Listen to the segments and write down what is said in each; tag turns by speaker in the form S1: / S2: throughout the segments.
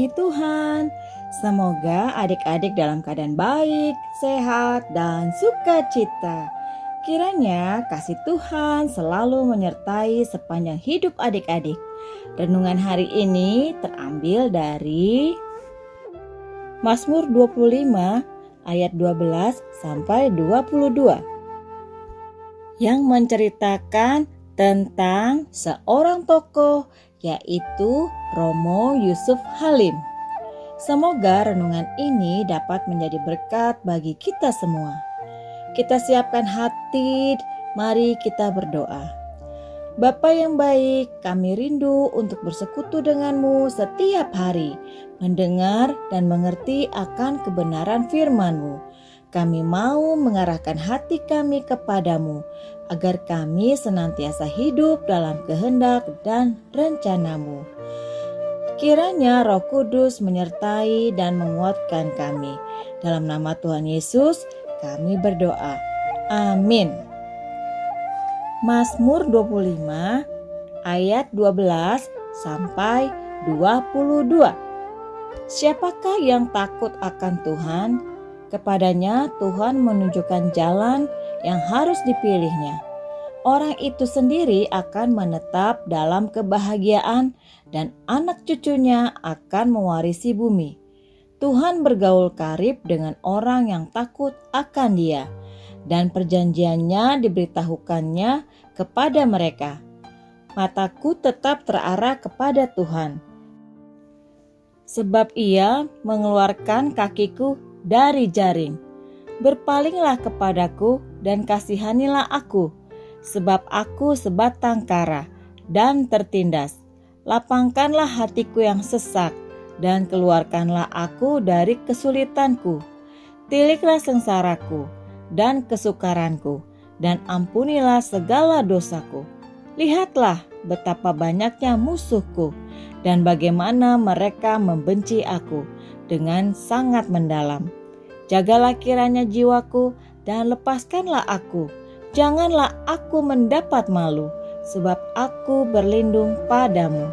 S1: Dikasihi Tuhan. Semoga adik-adik dalam keadaan baik, sehat, dan sukacita. Kiranya kasih Tuhan selalu menyertai sepanjang hidup adik-adik. Renungan hari ini terambil dari Mazmur 25 ayat 12 sampai 22 yang menceritakan tentang seorang tokoh yaitu Romo Yusuf Halim. Semoga renungan ini dapat menjadi berkat bagi kita semua. Kita siapkan hati, mari kita berdoa. Bapa yang baik, kami rindu untuk bersekutu denganmu setiap hari, mendengar dan mengerti akan kebenaran firman-Mu. Kami mau mengarahkan hati kami kepadamu, agar kami senantiasa hidup dalam kehendak dan rencanamu. Kiranya roh kudus menyertai dan menguatkan kami. Dalam nama Tuhan Yesus kami berdoa. Amin. Mazmur 25 ayat 12 sampai 22. Siapakah yang takut akan Tuhan? Kepadanya Tuhan menunjukkan jalan yang harus dipilihnya. Orang itu sendiri akan menetap dalam kebahagiaan dan anak cucunya akan mewarisi bumi. Tuhan bergaul karib dengan orang yang takut akan dia dan perjanjiannya diberitahukannya kepada mereka. Mataku tetap terarah kepada Tuhan. Sebab ia mengeluarkan kakiku dari jaring. Berpalinglah kepadaku dan kasihanilah aku, sebab aku sebatang kara dan tertindas. Lapangkanlah hatiku yang sesak dan keluarkanlah aku dari kesulitanku. Tiliklah sengsaraku dan kesukaranku dan ampunilah segala dosaku. Lihatlah betapa banyaknya musuhku dan bagaimana mereka membenci aku dengan sangat mendalam. Jagalah kiranya jiwaku dan lepaskanlah aku. Janganlah aku mendapat malu, sebab aku berlindung padamu.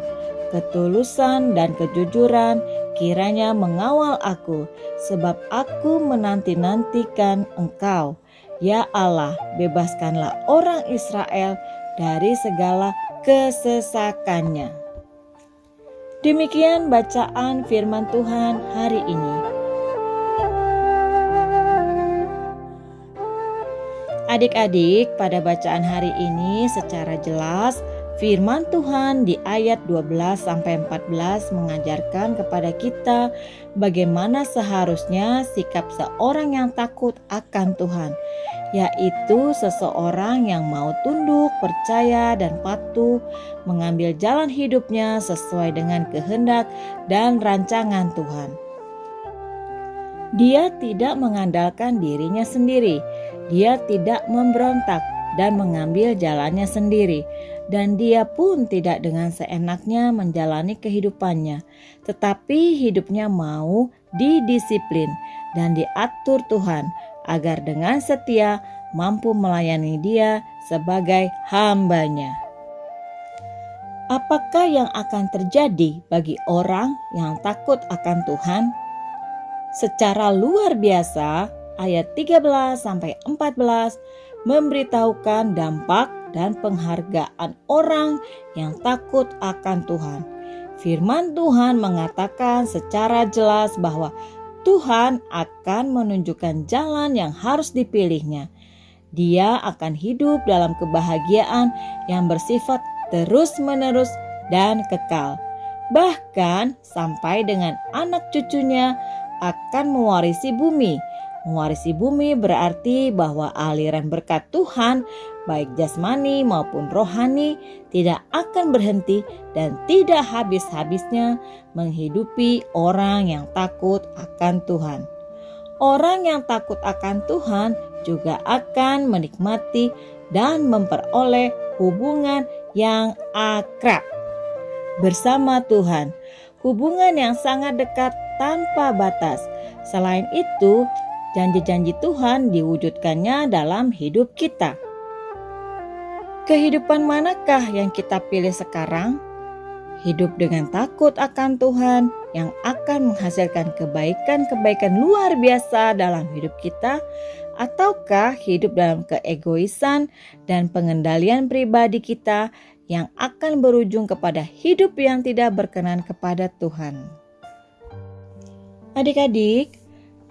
S1: Ketulusan dan kejujuran kiranya mengawal aku, sebab aku menanti-nantikan Engkau. Ya Allah, bebaskanlah orang Israel dari segala kesesakannya. Demikian bacaan firman Tuhan hari ini. Adik-adik, pada bacaan hari ini secara jelas firman Tuhan di ayat 12 sampai 14 mengajarkan kepada kita bagaimana seharusnya sikap seorang yang takut akan Tuhan yaitu seseorang yang mau tunduk, percaya, dan patuh mengambil jalan hidupnya sesuai dengan kehendak dan rancangan Tuhan. Dia tidak mengandalkan dirinya sendiri, dia tidak memberontak dan mengambil jalannya sendiri, dan dia pun tidak dengan seenaknya menjalani kehidupannya, tetapi hidupnya mau didisiplin dan diatur Tuhan agar dengan setia mampu melayani dia sebagai hambanya. Apakah yang akan terjadi bagi orang yang takut akan Tuhan? Secara luar biasa, ayat 13 sampai 14 memberitahukan dampak dan penghargaan orang yang takut akan Tuhan. Firman Tuhan mengatakan secara jelas bahwa Tuhan akan menunjukkan jalan yang harus dipilihnya. Dia akan hidup dalam kebahagiaan yang bersifat terus-menerus dan kekal. Bahkan sampai dengan anak cucunya akan mewarisi bumi Mewarisi bumi berarti bahwa aliran berkat Tuhan, baik jasmani maupun rohani, tidak akan berhenti dan tidak habis-habisnya menghidupi orang yang takut akan Tuhan. Orang yang takut akan Tuhan juga akan menikmati dan memperoleh hubungan yang akrab bersama Tuhan, hubungan yang sangat dekat tanpa batas. Selain itu, janji-janji Tuhan diwujudkannya dalam hidup kita. Kehidupan manakah yang kita pilih sekarang? hidup dengan takut akan Tuhan yang akan menghasilkan kebaikan-kebaikan luar biasa dalam hidup kita, ataukah hidup dalam keegoisan dan pengendalian pribadi kita yang akan berujung kepada hidup yang tidak berkenan kepada Tuhan. Adik-adik,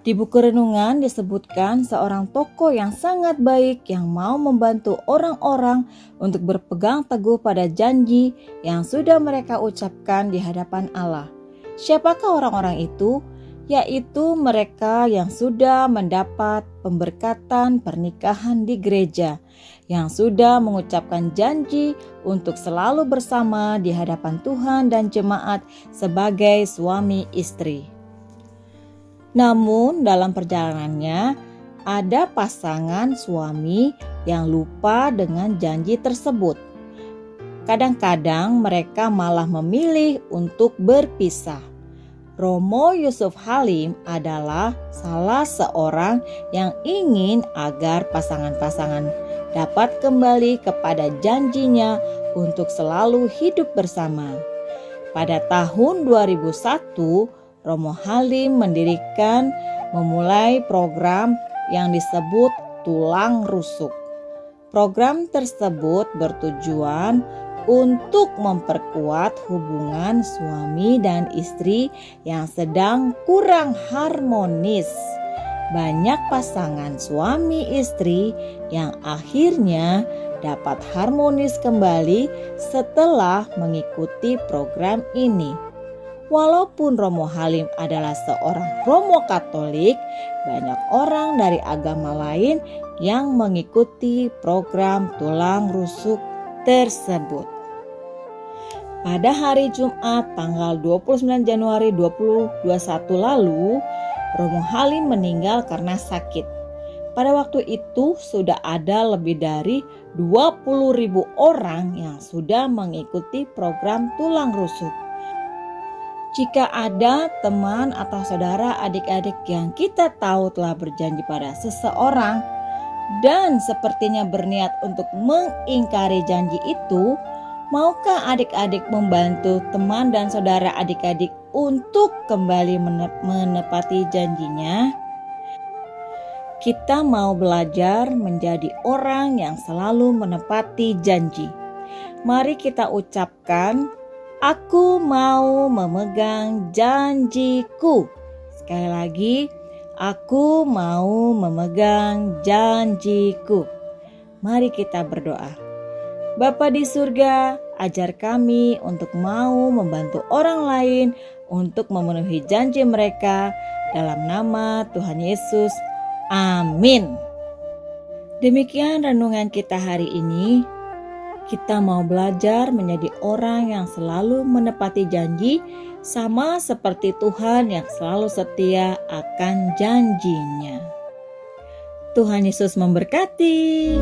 S1: di buku renungan disebutkan seorang tokoh yang sangat baik yang mau membantu orang-orang untuk berpegang teguh pada janji yang sudah mereka ucapkan di hadapan Allah. Siapakah orang-orang itu? Yaitu mereka yang sudah mendapat pemberkatan pernikahan di gereja, yang sudah mengucapkan janji untuk selalu bersama di hadapan Tuhan dan jemaat sebagai suami istri. Namun, dalam perjalanannya ada pasangan suami yang lupa dengan janji tersebut. Kadang-kadang mereka malah memilih untuk berpisah. Romo Yusuf Halim adalah salah seorang yang ingin agar pasangan-pasangan dapat kembali kepada janjinya untuk selalu hidup bersama. Pada tahun 2001, Romo Halim mendirikan memulai program yang disebut Tulang Rusuk. Program tersebut bertujuan untuk memperkuat hubungan suami dan istri yang sedang kurang harmonis. Banyak pasangan suami istri yang akhirnya dapat harmonis kembali setelah mengikuti program ini. Walaupun Romo Halim adalah seorang Romo Katolik, banyak orang dari agama lain yang mengikuti program tulang rusuk tersebut. Pada hari Jumat tanggal 29 Januari 2021 lalu, Romo Halim meninggal karena sakit. Pada waktu itu sudah ada lebih dari 20 ribu orang yang sudah mengikuti program tulang rusuk. Jika ada teman atau saudara adik-adik yang kita tahu telah berjanji pada seseorang dan sepertinya berniat untuk mengingkari janji itu, maukah adik-adik membantu teman dan saudara adik-adik untuk kembali menepati janjinya? Kita mau belajar menjadi orang yang selalu menepati janji. Mari kita ucapkan Aku mau memegang janjiku. Sekali lagi, aku mau memegang janjiku. Mari kita berdoa. Bapa di surga, ajar kami untuk mau membantu orang lain untuk memenuhi janji mereka dalam nama Tuhan Yesus. Amin. Demikian renungan kita hari ini. Kita mau belajar menjadi orang yang selalu menepati janji, sama seperti Tuhan yang selalu setia akan janjinya. Tuhan Yesus memberkati.